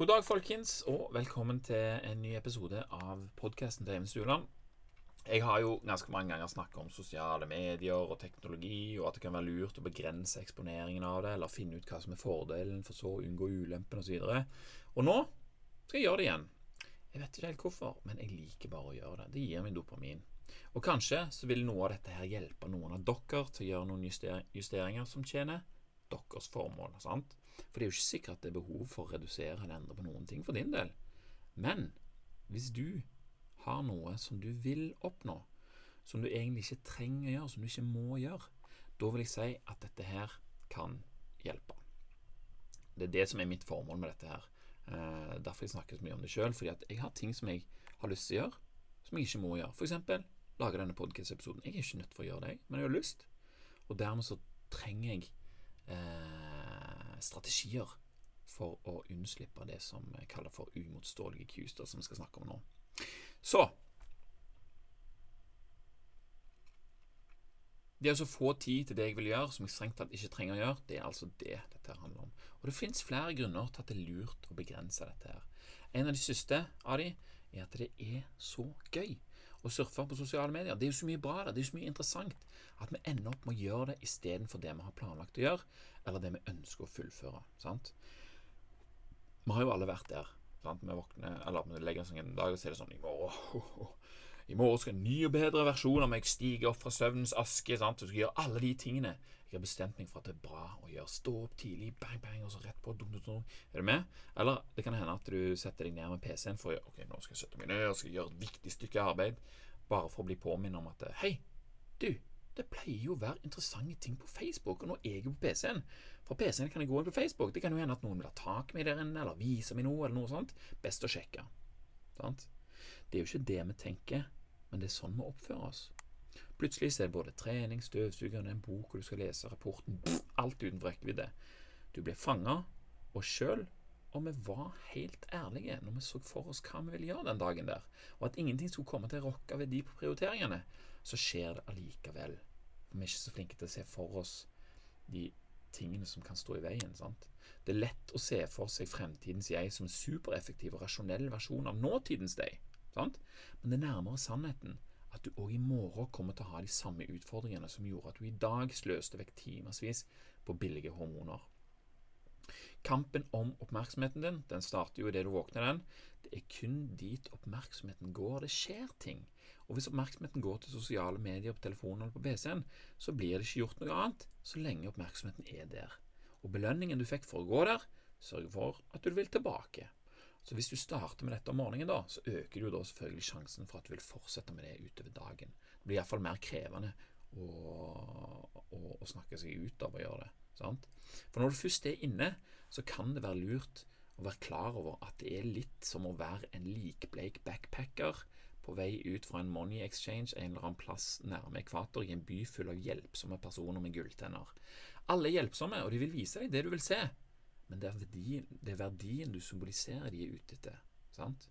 God dag, folkens, og velkommen til en ny episode av podkasten til Even Stueland. Jeg har jo ganske mange ganger snakket om sosiale medier og teknologi, og at det kan være lurt å begrense eksponeringen av det, eller finne ut hva som er fordelen, for så å unngå ulempen osv. Og, og nå skal jeg gjøre det igjen. Jeg vet ikke helt hvorfor, men jeg liker bare å gjøre det. Det gir meg dopamin. Og kanskje så vil noe av dette her hjelpe noen av dere til å gjøre noen justeringer som tjener deres formål. sant? For det er jo ikke sikkert at det er behov for å redusere eller endre på noen ting for din del. Men hvis du har noe som du vil oppnå, som du egentlig ikke trenger å gjøre, som du ikke må gjøre, da vil jeg si at dette her kan hjelpe. Det er det som er mitt formål med dette her. Eh, derfor jeg snakker så mye om det sjøl, fordi at jeg har ting som jeg har lyst til å gjøre, som jeg ikke må gjøre. For eksempel lage denne podkast-episoden. Jeg er ikke nødt for å gjøre det, men jeg har lyst. Og dermed så trenger jeg eh, strategier for å unnslippe det som vi kaller for umotståelige cues, som vi skal snakke om nå. Så Det å få tid til det jeg vil gjøre, som jeg strengt tatt ikke trenger å gjøre, det er altså det dette handler om. Og Det finnes flere grunner til at det er lurt å begrense dette. her. En av de siste av de er at det er så gøy å surfe på sosiale medier. Det er jo så mye bra der, det er jo så mye interessant at vi ender opp med å gjøre det istedenfor det vi har planlagt å gjøre, eller det vi ønsker å fullføre. sant? Vi har jo alle vært der. Sant? Vi våkner, eller vi legger oss en dag og sier det sånn I morgen, i morgen skal en ny og bedre versjon av meg stige opp fra søvnens aske. Sant? Du skal gjøre alle de tingene. Jeg har bestemt meg for at det er bra å gjøre. Stå opp tidlig, bang, bang, og så rett på. Dum, dum, dum. Er du med? Eller det kan hende at du setter deg ned med PC-en for Ok, nå skal jeg sette meg ned og skal gjøre et viktig stykke arbeid. Bare for å bli påminnet om at Hei, du, det pleier jo å være interessante ting på Facebook, og nå er jeg på PC-en. Fra PC-en kan jeg gå inn på Facebook. Det kan jo hende at noen vil ha tak i meg der inne, eller vise meg noe, eller noe sånt. Best å sjekke. Sant? Det er jo ikke det vi tenker, men det er sånn vi oppfører oss. Plutselig så er det både trening, støvsugeren, en bok, og du skal lese rapporten, pff, alt utenfor rekkevidde. Du blir fanga, og sjøl om vi var helt ærlige når vi så for oss hva vi ville gjøre den dagen der, og at ingenting skulle komme til å rokke ved de prioriteringene, så skjer det allikevel. Vi er ikke så flinke til å se for oss de tingene som kan stå i veien. sant? Det er lett å se for seg fremtidens jeg som en supereffektiv og rasjonell versjon av nåtidens deg. Sant? Men det er nærmere sannheten at du òg i morgen kommer til å ha de samme utfordringene som gjorde at du i dag sløste vekk timevis på billige hormoner. Kampen om oppmerksomheten din den starter jo idet du våkner den. Det er kun dit oppmerksomheten går. Det skjer ting. Og hvis oppmerksomheten går til sosiale medier på telefonen eller på PC-en, så blir det ikke gjort noe annet så lenge oppmerksomheten er der. Og belønningen du fikk for å gå der, sørger for at du vil tilbake. Så hvis du starter med dette om morgenen, da, så øker du da selvfølgelig sjansen for at du vil fortsette med det utover dagen. Det blir iallfall mer krevende å, å, å, snakke seg ut av å gjøre det. Sant? For når du først er inne, så kan det være lurt å være klar over at det er litt som å være en likbleik backpacker på vei ut fra en money exchange en eller annen plass nærme ekvator i en by full av hjelpsomme personer med gulltenner. Alle er hjelpsomme, og de vil vise deg det du vil se, men det er verdien, det er verdien du symboliserer de er ute etter. Sant?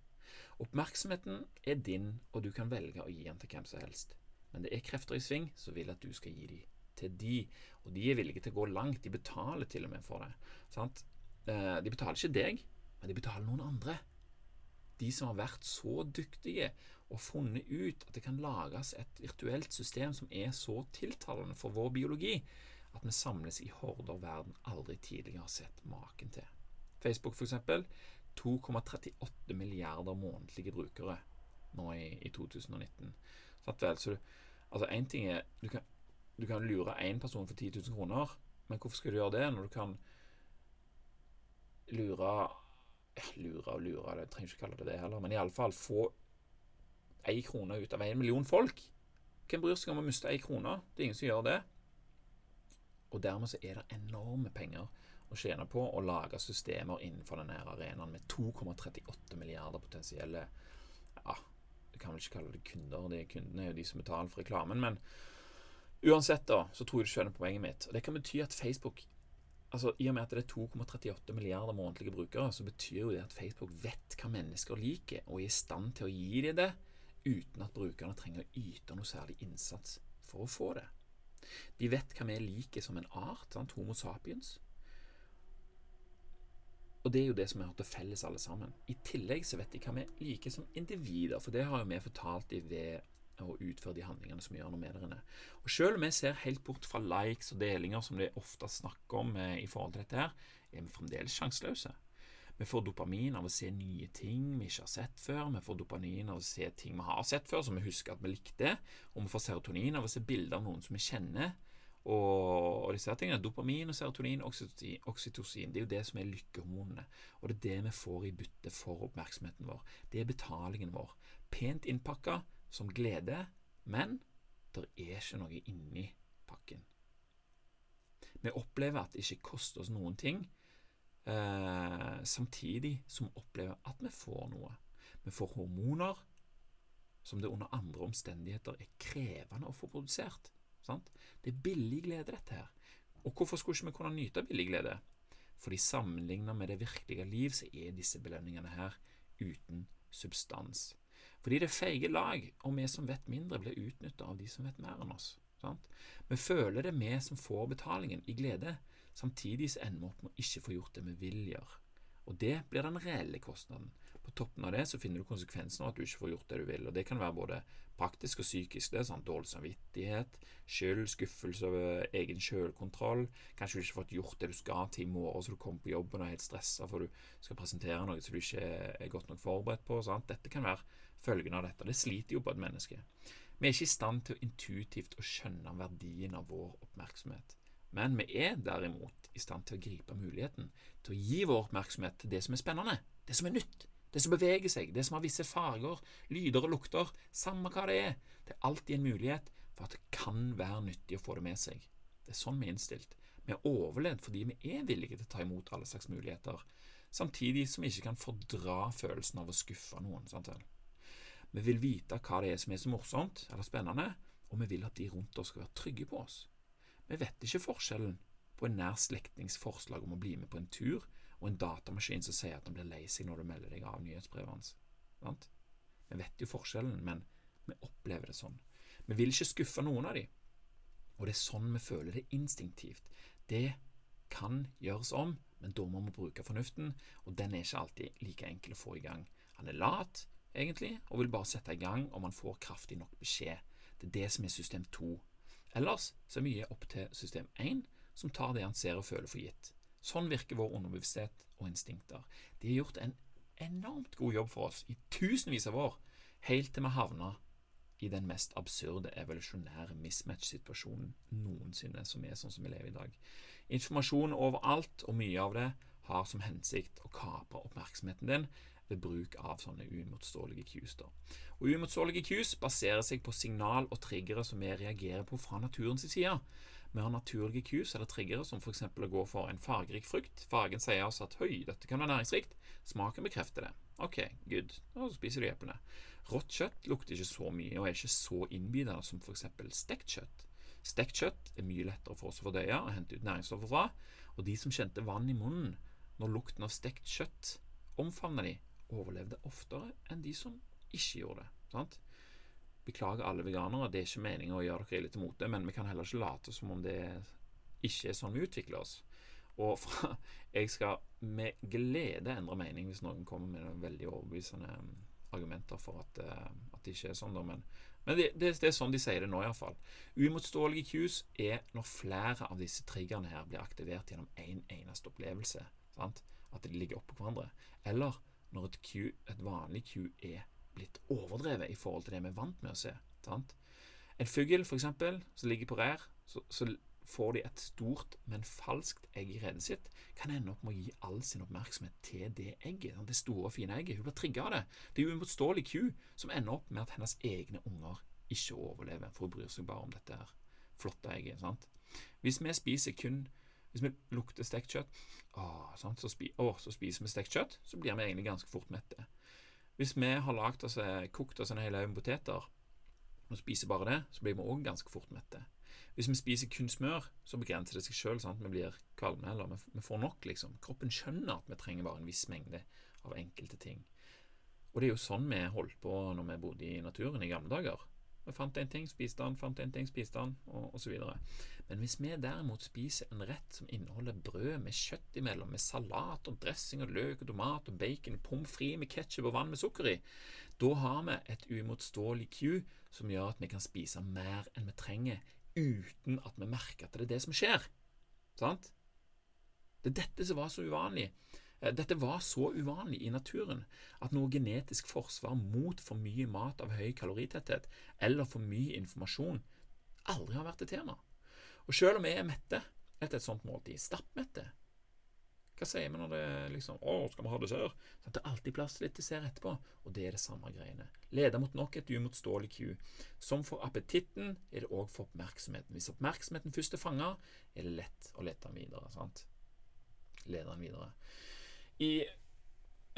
Oppmerksomheten er din, og du kan velge å gi den til hvem som helst. Men det er krefter i sving som vil at du skal gi dem til de, og de er villige til å gå langt. De betaler til og med for det. Sant? Eh, de betaler ikke deg, men de betaler noen andre. De som har vært så dyktige og funnet ut at det kan lages et virtuelt system som er så tiltalende for vår biologi at vi samles i horder verden aldri tidligere har sett maken til. Facebook, eksempel, 2,38 milliarder månedlige brukere nå i, i 2019. Satt vel, så du, altså en ting er du kan, du kan lure én person for 10 000 kroner, men hvorfor skal du gjøre det når du kan lure Lure og lure, jeg trenger ikke kalle det det heller, men iallfall få én krone ut av en million folk. Hvem bryr seg om å miste ei krone? Det er ingen som gjør det. Og dermed så er det enorme penger å tjene på å lage systemer innenfor denne arenaen med 2,38 milliarder potensielle Ja, du kan vel ikke kalle det kunder. De kundene er jo de som betaler for reklamen. Men Uansett, da, så tror jeg du skjønner poenget mitt. Og Det kan bety at Facebook altså I og med at det er 2,38 milliarder månedlige brukere, så betyr jo det at Facebook vet hva mennesker liker, og er i stand til å gi dem det uten at brukerne trenger å yte noe særlig innsats for å få det. De vet hva vi liker som en art, sant? Homo sapiens. Og det er jo det som vi har til felles, alle sammen. I tillegg så vet de hva vi liker som individer, for det har jo vi fortalt dem ved å utføre de handlingene som vi gjør når vi er der inne. Og selv om vi ser helt bort fra likes og delinger, som det ofte snakker om eh, i forhold til dette her, er vi fremdeles sjanseløse. Vi får dopamin av å se nye ting vi ikke har sett før. Vi får dopamin av å se ting vi har sett før, som vi husker at vi likte. Og vi får serotonin av å se bilder av noen som vi kjenner. Og, og disse tingene, Dopamin, og serotonin, oksytocin, oksytocin, det er jo det som er lykkehormonene. Og det er det vi får i bytte for oppmerksomheten vår. Det er betalingen vår. Pent innpakka som glede, men det er ikke noe inni pakken. Vi opplever at det ikke koster oss noen ting, eh, samtidig som vi opplever at vi får noe. Vi får hormoner som det under andre omstendigheter er krevende å få produsert. Sant? Det er billig glede, dette her. Og hvorfor skulle ikke vi kunne nyte billig glede? Fordi sammenlignet med det virkelige liv, så er disse belønningene her uten substans. Fordi det er feige lag, og vi som vet mindre, blir utnyttet av de som vet mer enn oss. Sant? Vi føler det vi som får betalingen, i glede, Samtidig så ender vi opp med å ikke få gjort det vi vil gjøre. Og det blir den reelle kostnaden. På toppen av det så finner du konsekvensen av at du ikke får gjort det du vil. Og det kan være både praktisk og psykisk. Det er sånn Dårlig samvittighet, skyld, skuffelse over egen selvkontroll. Kanskje du ikke har fått gjort det du skal til i morgen, så du kommer på jobben og er helt stressa for du skal presentere noe som du ikke er godt nok forberedt på. Sant? Dette kan være følgen av dette. Det sliter jo på et menneske. Vi er ikke i stand til å intuitivt å skjønne verdien av vår oppmerksomhet. Men vi er derimot i stand til å gripe muligheten til å gi vår oppmerksomhet til det som er spennende, det som er nytt, det som beveger seg, det som har visse farger, lyder og lukter, samme hva det er. Det er alltid en mulighet for at det kan være nyttig å få det med seg. Det er sånn vi er innstilt. Vi er overlevd fordi vi er villige til å ta imot alle slags muligheter, samtidig som vi ikke kan fordra følelsen av å skuffe noen. Sant? Vi vil vite hva det er som er så morsomt eller spennende, og vi vil at de rundt oss skal være trygge på oss. Vi vet ikke forskjellen på en nær slektnings forslag om å bli med på en tur, og en datamaskin som sier at han blir lei seg når du melder deg av nyhetsbrevet hans. Sant? Vi vet jo forskjellen, men vi opplever det sånn. Vi vil ikke skuffe noen av dem, og det er sånn vi føler det instinktivt. Det kan gjøres om, men da må vi bruke fornuften, og den er ikke alltid like enkel å få i gang. Han er lat, egentlig, og vil bare sette i gang om han får kraftig nok beskjed. Det er det som er system to. Ellers så er mye opp til system 1, som tar det han ser og føler for gitt. Sånn virker vår underbevissthet og instinkter. De har gjort en enormt god jobb for oss i tusenvis av år, helt til vi havna i den mest absurde evolusjonære mismatch-situasjonen noensinne, som er sånn som vi lever i dag. Informasjon overalt, og mye av det har som hensikt å kapre oppmerksomheten din ved bruk av sånne uimotståelige cues. Da. Og Uimotståelige cues baserer seg på signal og triggere som vi reagerer på fra naturens side. Vi har naturlige cues eller triggere som f.eks. å gå for en fargerik frukt. Fargen sier oss at høy, dette kan være næringsrikt. Smaken bekrefter det. Ok, good. Da spiser du eplene. Rått kjøtt lukter ikke så mye og er ikke så innbydende som f.eks. stekt kjøtt. Stekt kjøtt er mye lettere for oss å fordøye og hente ut næringsstoffer fra, og de som kjente vann i munnen når lukten av stekt kjøtt omfavna de, overlevde oftere enn de som ikke gjorde det. Sant? Beklager alle veganere, det er ikke meningen å gjøre dere ille til mote, men vi kan heller ikke late som om det ikke er sånn vi utvikler oss. Og fra, jeg skal med glede endre mening hvis noen kommer med veldig overbevisende um, argumenter for at, uh, at det ikke er sånn. Da. Men, men det, det, det, er sånn de sier det nå, iallfall. Uimotståelige cues er når flere av disse triggerne her blir aktivert gjennom én en eneste opplevelse. Sant? At de ligger oppå hverandre. Eller når et, Q, et vanlig Q er blitt overdrevet i forhold til det vi er vant med å se. Sant? En fugl, f.eks., som ligger på rær, så, så, får de et stort, men falskt egg i redet sitt, kan ende opp med å gi all sin oppmerksomhet til det egget. Det store, fine egget. Hun blir trigga av det. Det er uimotståelig Q som ender opp med at hennes egne unger ikke overlever, for hun bryr seg bare om dette her flotte egget. Sant? Hvis vi spiser kun hvis vi lukter stekt kjøtt, å, så, spi, å, så, spiser vi stekt kjøtt, så blir vi egentlig ganske fort mette. Hvis vi har lagt oss, eh, kokt oss en hel haug poteter og spiser bare det, så blir vi òg ganske fort mette. Hvis vi spiser kun smør, så begrenser det seg sjøl. Vi blir kvalme, eller vi, får nok, liksom. Kroppen skjønner at vi trenger bare en viss mengde av enkelte ting. Og det er jo sånn vi holdt på når vi bodde i naturen i gamle dager. Jeg fant en ting, spiste den, fant en ting, spiste den, og osv. Men hvis vi derimot spiser en rett som inneholder brød med kjøtt imellom, med salat og dressing og løk og tomat og bacon, pommes frites med ketsjup og vann med sukker i, da har vi et uimotståelig Q som gjør at vi kan spise mer enn vi trenger, uten at vi merker at det er det som skjer. Sant? Det er dette som var så uvanlig. Eh, dette var så uvanlig i naturen at noe genetisk forsvar mot for mye mat av høy kaloritetthet eller for mye informasjon aldri har vært et tema. Og selv om vi er mette etter et sånt måltid, stappmette, hva sier vi når det liksom Å, skal vi ha dessert? Så det er alltid plass til litt dessert etterpå, og det er det samme greiene. Leder mot nok et uimotståelig ku. Som for appetitten er det òg for oppmerksomheten. Hvis oppmerksomheten først er fanga, er det lett å lete den videre. sant? Lede den videre. I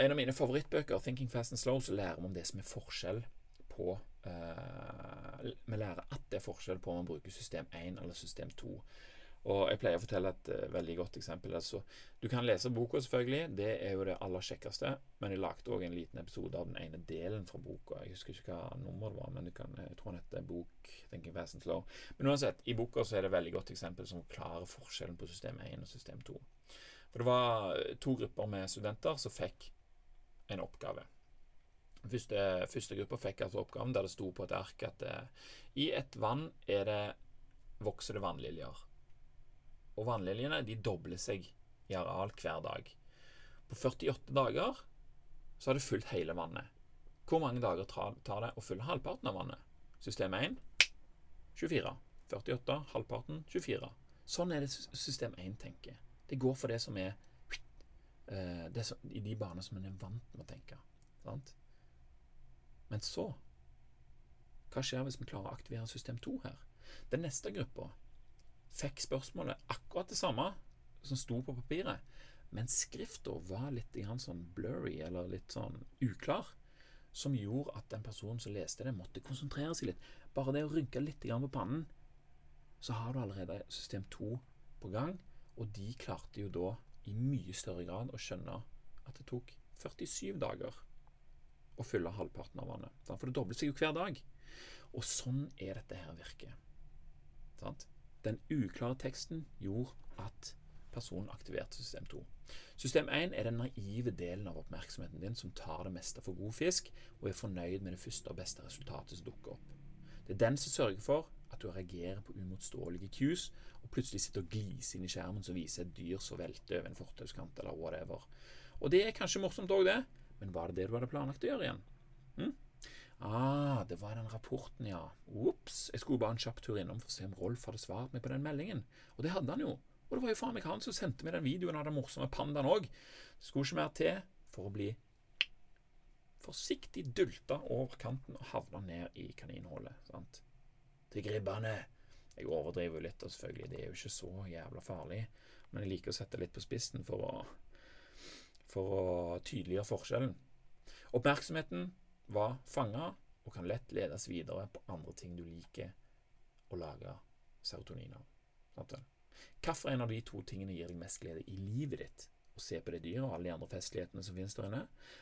en av mine favorittbøker, 'Thinking Fast and Slow', så lærer vi om det som er forskjell på uh, Vi lærer at det er forskjell på om man bruker system 1 eller system 2. Og Jeg pleier å fortelle et uh, veldig godt eksempel. Altså, du kan lese boka, selvfølgelig. Det er jo det aller kjekkeste. Men jeg lagde òg en liten episode av den ene delen fra boka. Jeg husker ikke hva nummer det var, men kan, jeg tror den heter bok 'Thinking Fast and Slow'. Men uansett, i boka så er det et veldig godt eksempel som klarer forskjellen på system 1 og system 2. For det var to grupper med studenter som fikk en oppgave. Første, første gruppa fikk altså oppgaven der det sto på et ark at eh, i et vann er det, vokser vannliljer. Og vannliljene de dobler seg i areal hver dag. På 48 dager så har det fulgt hele vannet. Hvor mange dager tar det å fylle halvparten av vannet? System 1 24. 48. Halvparten 24. Sånn er det system 1 tenker. Det går for det som er uh, det som, i de baner som en er vant med å tenke. Sant? Men så Hva skjer hvis vi klarer å aktivere system 2 her? Den neste gruppa fikk spørsmålet akkurat det samme som sto på papiret, men skrifta var litt sånn blurry, eller litt sånn uklar, som gjorde at den personen som leste det, måtte konsentrere seg litt. Bare det å rynke litt på pannen, så har du allerede system 2 på gang, og de klarte jo da i mye større grad å skjønne at det tok 47 dager å fylle halvparten av vannet. For det dobler seg jo hver dag. Og sånn er dette her virker. Den uklare teksten gjorde at personen aktiverte system 2. System 1 er den naive delen av oppmerksomheten din som tar det meste for god fisk, og er fornøyd med det første og beste resultatet som dukker opp. Det er den som sørger for at du reagerer på umotståelige cues, og plutselig sitter og gliser inn i skjermen som viser et dyr som velter over en fortauskant, eller whatever. Og det er kanskje morsomt òg, det, men var det det du hadde planlagt å gjøre igjen? Hm? Ah, det var den rapporten, ja. Ops, jeg skulle bare en kjapp tur innom for å se om Rolf hadde svart meg på den meldingen. Og det hadde han jo. Og det var jo faen meg han som sendte meg den videoen av den morsomme pandaen òg. Det skulle ikke mer til for å bli forsiktig dulta over kanten og havna ned i kaninhullet. sant? Til gribbene. Jeg overdriver jo litt, og selvfølgelig, det er jo ikke så jævla farlig. Men jeg liker å sette litt på spissen for å, for å tydeliggjøre forskjellen. Oppmerksomheten var fanga og kan lett ledes videre på andre ting du liker å lage serotonin av. Hvilken av de to tingene gir deg mest glede i livet ditt? Å se på det dyret og alle de andre festlighetene som finnes der inne,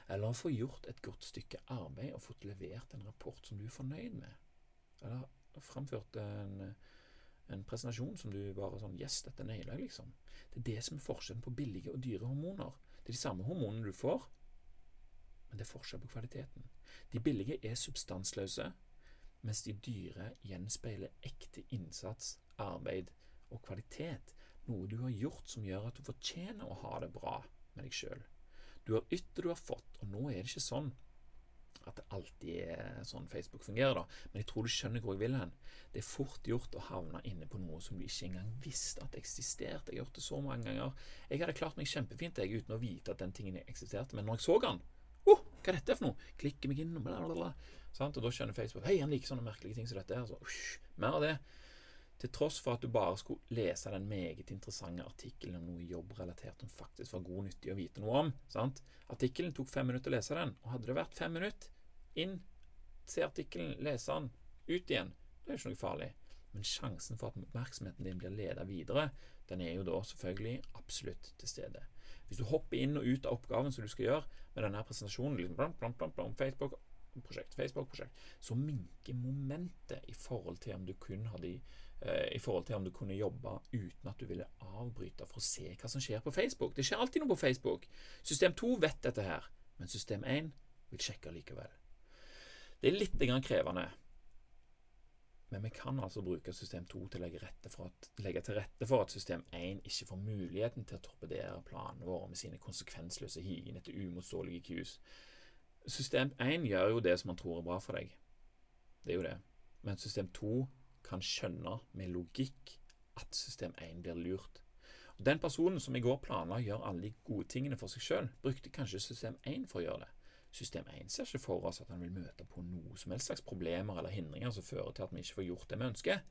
eller å få gjort et godt stykke arbeid og fått levert en rapport som du er fornøyd med? Eller framførte en, en presentasjon som du bare sånn Yes, dette nailer jeg, liksom. Det er det som er forskjellen på billige og dyre hormoner. Det er de samme hormonene du får, men det er forskjell på kvaliteten. De billige er substansløse, mens de dyre gjenspeiler ekte innsats, arbeid og kvalitet. Noe du har gjort som gjør at du fortjener å ha det bra med deg sjøl. Du har ytt det du har fått, og nå er det ikke sånn at det alltid er sånn Facebook fungerer, da. Men jeg tror du skjønner hvor jeg vil hen. Det er fort gjort å havne inne på noe som du ikke engang visste at eksisterte. Jeg har gjort det så mange ganger. Jeg hadde klart meg kjempefint jeg, uten å vite at den tingen eksisterte, men når jeg så den oh, Hva er dette for noe? Klikker meg inn, og bla, bla, bla. Sant? Og da skjønner Facebook Hei, han liker sånne merkelige ting som dette. her, mer av det. Til tross for at du bare skulle lese den meget interessante artikkelen om noe jobbrelatert som faktisk var god nyttig å vite noe om. Sant? Artikkelen tok fem minutter å lese den, og hadde det vært fem minutter inn, se artikkelen, lese den, ut igjen, det er ikke noe farlig. Men sjansen for at oppmerksomheten din blir ledet videre, den er jo da selvfølgelig absolutt til stede. Hvis du hopper inn og ut av oppgaven som du skal gjøre med denne presentasjonen, liksom, blam, blam, blam, blam, Facebook prosjekt, Facebook-prosjekt, så minker momentet i forhold til om du kun hadde eh, i forhold til om du kunne jobbe uten at du ville avbryte for å se hva som skjer på Facebook. Det skjer alltid noe på Facebook. System 2 vet dette her, men system 1 vil sjekke likevel. Det er litt krevende, men vi kan altså bruke system 2 til å legge, at, legge, til rette for at system 1 ikke får muligheten til å torpedere planene våre med sine konsekvensløse higen etter umotståelige cues. System 1 gjør jo det som man tror er bra for deg. Det er jo det. Men system 2 kan skjønne med logikk at system 1 blir lurt. Og Den personen som i går planla å gjøre alle de gode tingene for seg sjøl, brukte kanskje system 1 for å gjøre det. System 1 ser ikke for oss at han vil møte på noe som helst slags problemer eller hindringer som fører til at vi ikke får gjort det vi ønsker.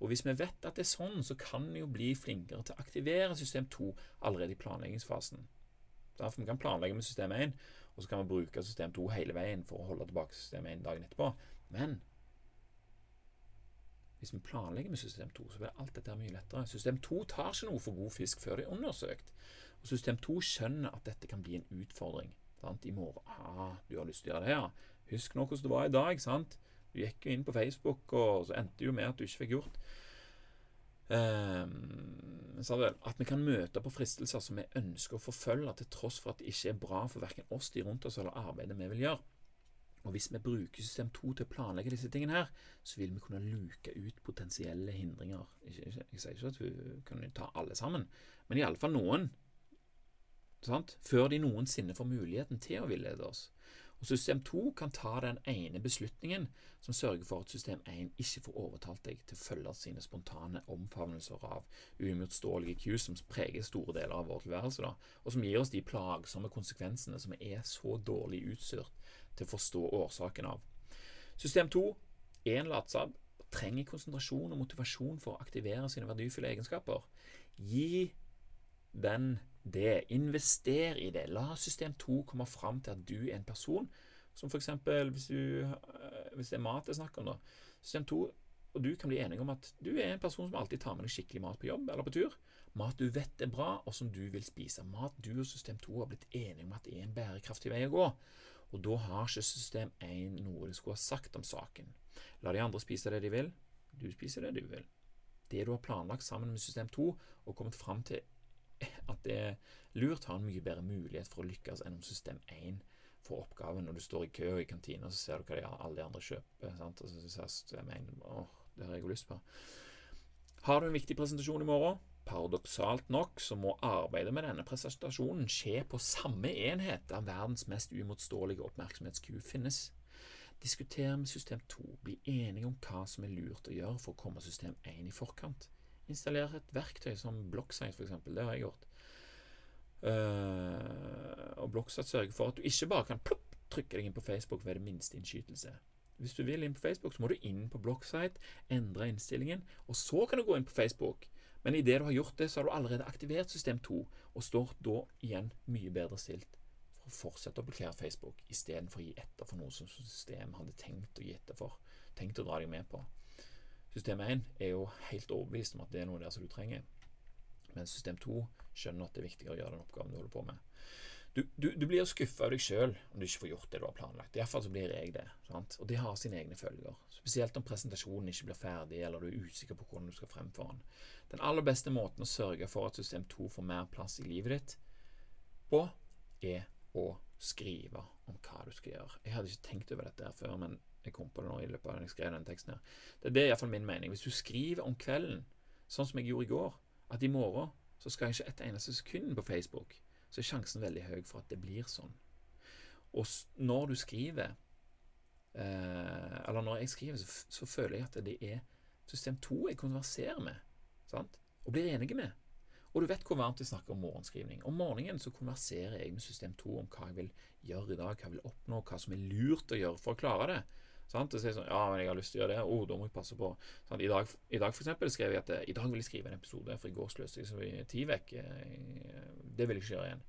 Og Hvis vi vet at det er sånn, så kan vi jo bli flinkere til å aktivere system 2 allerede i planleggingsfasen. Derfor vi kan planlegge med system 1, og så kan vi bruke system 2 hele veien for å holde tilbake system 1 dagen etterpå. Men hvis vi planlegger med system 2, så blir alt dette mye lettere. System 2 tar ikke noe for god fisk før det er undersøkt. Og System 2 skjønner at dette kan bli en utfordring. Sant? I morgen ah, Du har lyst til å gjøre det, ja. Husk nå hvordan det var i dag. sant? Du gikk jo inn på Facebook, og så endte det jo med at du ikke fikk gjort um, At vi kan møte på fristelser som vi ønsker å forfølge, til tross for at det ikke er bra for verken oss, de rundt oss, eller arbeidet vi vil gjøre. Og Hvis vi bruker system 2 til å planlegge disse tingene, her, så vil vi kunne luke ut potensielle hindringer. Jeg, jeg sier ikke at vi kan ta alle sammen, men iallfall noen sant? før de noensinne får muligheten til å villede oss. Og System 2 kan ta den ene beslutningen som sørger for at system 1 ikke får overtalt deg til å følge sine spontane omfavnelser av uimotståelige cues som preger store deler av vår tilværelse, da, og som gir oss de plagsomme konsekvensene som vi er så dårlig utstyrt til å forstå årsaken av. System 2 er en latsabb, trenger konsentrasjon og motivasjon for å aktivere sine verdifulle egenskaper. Gi den det. Invester i det. La system 2 komme fram til at du er en person som f.eks. Hvis, eh, hvis det er mat jeg snakker om, da. System 2 og du kan bli enige om at du er en person som alltid tar med deg skikkelig mat på jobb eller på tur. Mat du vet er bra, og som du vil spise. Mat du og system 2 har blitt enige om at det er en bærekraftig vei å gå. Og da har ikke system 1 noe de skulle ha sagt om saken. La de andre spise det de vil. Du spiser det du vil. Det du har planlagt sammen med system 2 og kommet fram til at det er lurt, har en mye bedre mulighet for å lykkes enn om system 1 får oppgaven. Når du står i kø i kantina, så ser du hva de, alle de andre kjøper. Sant? Og så ser system 1 åh, det har jeg jo lyst på. Har du en viktig presentasjon i morgen? Paradoksalt nok så må arbeidet med denne presentasjonen skje på samme enhet der verdens mest uimotståelige oppmerksomhetsku finnes. Diskuter med system 2, bli enige om hva som er lurt å gjøre for å komme system 1 i forkant. Installer et verktøy som Blocksite, f.eks. Det har jeg gjort. Uh, og Blocksite sørger for at du ikke bare kan plopp, trykke deg inn på Facebook ved det minste innskytelse. Hvis du vil inn på Facebook, så må du inn på Blocksite, endre innstillingen, og så kan du gå inn på Facebook. Men idet du har gjort det, så har du allerede aktivert system 2, og står da igjen mye bedre stilt for å fortsette å blokkere Facebook, istedenfor å gi etter for noe som systemet hadde tenkt å gi etter for, tenkt å dra deg med på. System 1 er jo helt overbevist om at det er noe der som du trenger. Men system 2 skjønner at det er viktigere å gjøre den oppgaven du holder på med. Du, du, du blir skuffa av deg sjøl om du ikke får gjort det du har planlagt. Iallfall så blir jeg det. Sant? Og det har sine egne følger. Spesielt om presentasjonen ikke blir ferdig, eller du er usikker på hvordan du skal fremføre den. Den aller beste måten å sørge for at system 2 får mer plass i livet ditt på, er å skrive om hva du skal gjøre. Jeg hadde ikke tenkt over dette her før, men jeg kom på det nå i løpet av den jeg skrev den teksten her. Det, det er iallfall min mening. Hvis du skriver om kvelden, sånn som jeg gjorde i går, at i morgen så skal jeg ikke et eneste sekund på Facebook, så er sjansen veldig høy for at det blir sånn. Og når du skriver, eh, eller når jeg skriver, så, føler jeg at det er system 2 jeg konverserer med, sant? og blir enige med. Og du vet hvor varmt vi snakker om morgenskrivning. Om morgenen så konverserer jeg med system 2 om hva jeg vil gjøre i dag, hva jeg vil oppnå, hva som er lurt å gjøre for å klare det. Sant? Og så sånn, ja, men jeg har lyst til å gjøre det. Oh, da må jeg passe på. Sant? I dag, i dag for eksempel, skrev jeg at eh, i dag vil jeg skrive en episode, for i går sløste jeg så tid vekk. Eh, det vil jeg ikke gjøre igjen.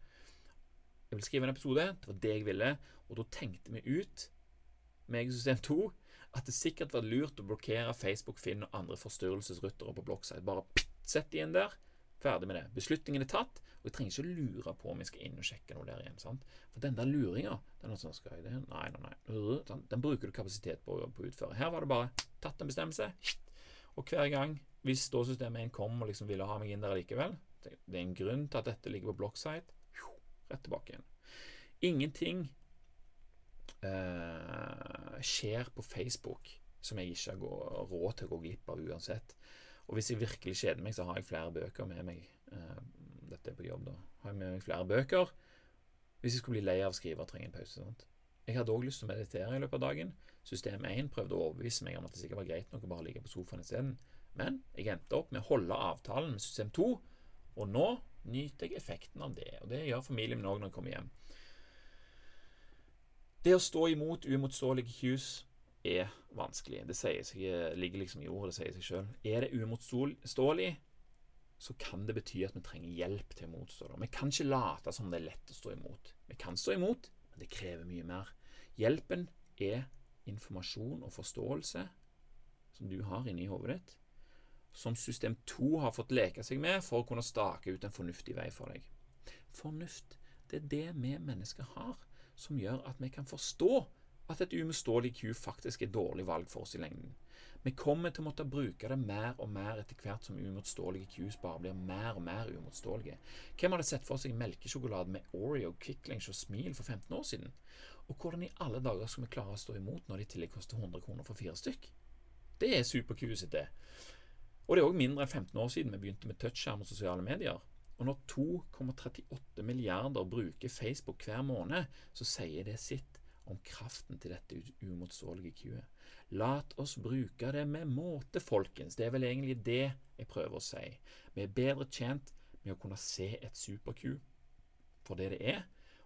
Jeg vil skrive en episode. Det var det jeg ville. Og da tenkte vi ut, meg og System 2, at det sikkert var lurt å blokkere Facebook, Finn og andre forstyrrelsesryttere på Blockside. Bare sett de inn der. Ferdig med det. Beslutningen er tatt, og jeg trenger ikke lure på om jeg skal inn og sjekke noe der igjen. sant? For den der luringa, den sånn? Nei, nei, nei. Den bruker du kapasitet på, å utføre. Her var det bare tatt en bestemmelse, og hver gang, hvis da systemet 1 kom og liksom ville ha meg inn der likevel, det er en grunn til at dette ligger på blokksite. rett tilbake igjen. Ingenting eh, skjer på Facebook som jeg ikke har råd til å gå glipp av uansett. Og hvis jeg virkelig kjeder meg, så har jeg flere bøker med meg. Eh, dette er på jobb, da. Har jeg med meg flere bøker. Hvis jeg skulle bli lei av å skrive og trenger en pause. Sant? Jeg hadde òg lyst til å meditere i løpet av dagen. System 1 prøvde å overbevise meg om at det sikkert var greit nok å bare ligge på sofaen isteden. Men jeg endte opp med å holde avtalen med system 2, og nå nyter jeg effekten av det. Og det gjør familien min òg når jeg kommer hjem. Det å stå imot uimotståelige cues er vanskelig. Det seg, ligger liksom i ordet, det sier seg sjøl. Er det uimotståelig, så kan det bety at vi trenger hjelp til å motstå det. Vi kan ikke late som det er lett å stå imot. Vi kan stå imot, men det krever mye mer. Hjelpen er informasjon og forståelse som du har inni hodet ditt, som system 2 har fått leke seg med for å kunne stake ut en fornuftig vei for deg. Fornuft, det er det vi mennesker har, som gjør at vi kan forstå at et uimotståelig Q faktisk er dårlig valg for oss i lengden. Vi kommer til å måtte bruke det mer og mer etter hvert som uimotståelige Qs bare blir mer og mer uimotståelige. Hvem hadde sett for seg melkesjokolade med Oreo, Quick og Smil for 15 år siden? Og hvordan i alle dager skal vi klare å stå imot når de i tillegg koster 100 kroner for fire stykk? Det er super-Q sitt, det. Og det er òg mindre enn 15 år siden vi begynte med touchskjerm og sosiale medier. Og når 2,38 milliarder bruker Facebook hver måned, så sier det sitt om kraften til dette uimotståelige kuet. Lat oss bruke det med måte, folkens. Det er vel egentlig det jeg prøver å si. Vi er bedre tjent med å kunne se et super-Q for det det er,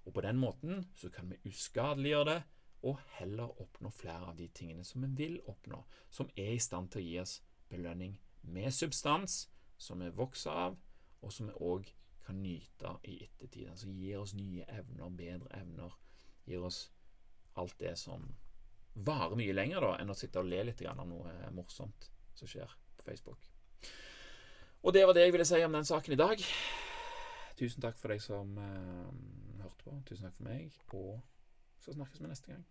og på den måten så kan vi uskadeliggjøre det og heller oppnå flere av de tingene som vi vil oppnå, som er i stand til å gi oss belønning med substans som vi vokser av, og som vi òg kan nyte i ettertid. Altså gir oss nye evner, bedre evner, gir oss alt det som varer mye lenger da, enn å sitte og le litt av noe morsomt som skjer på Facebook. Og det var det jeg ville si om den saken i dag. Tusen takk for deg som eh, hørte på. Tusen takk for meg, og så snakkes vi neste gang.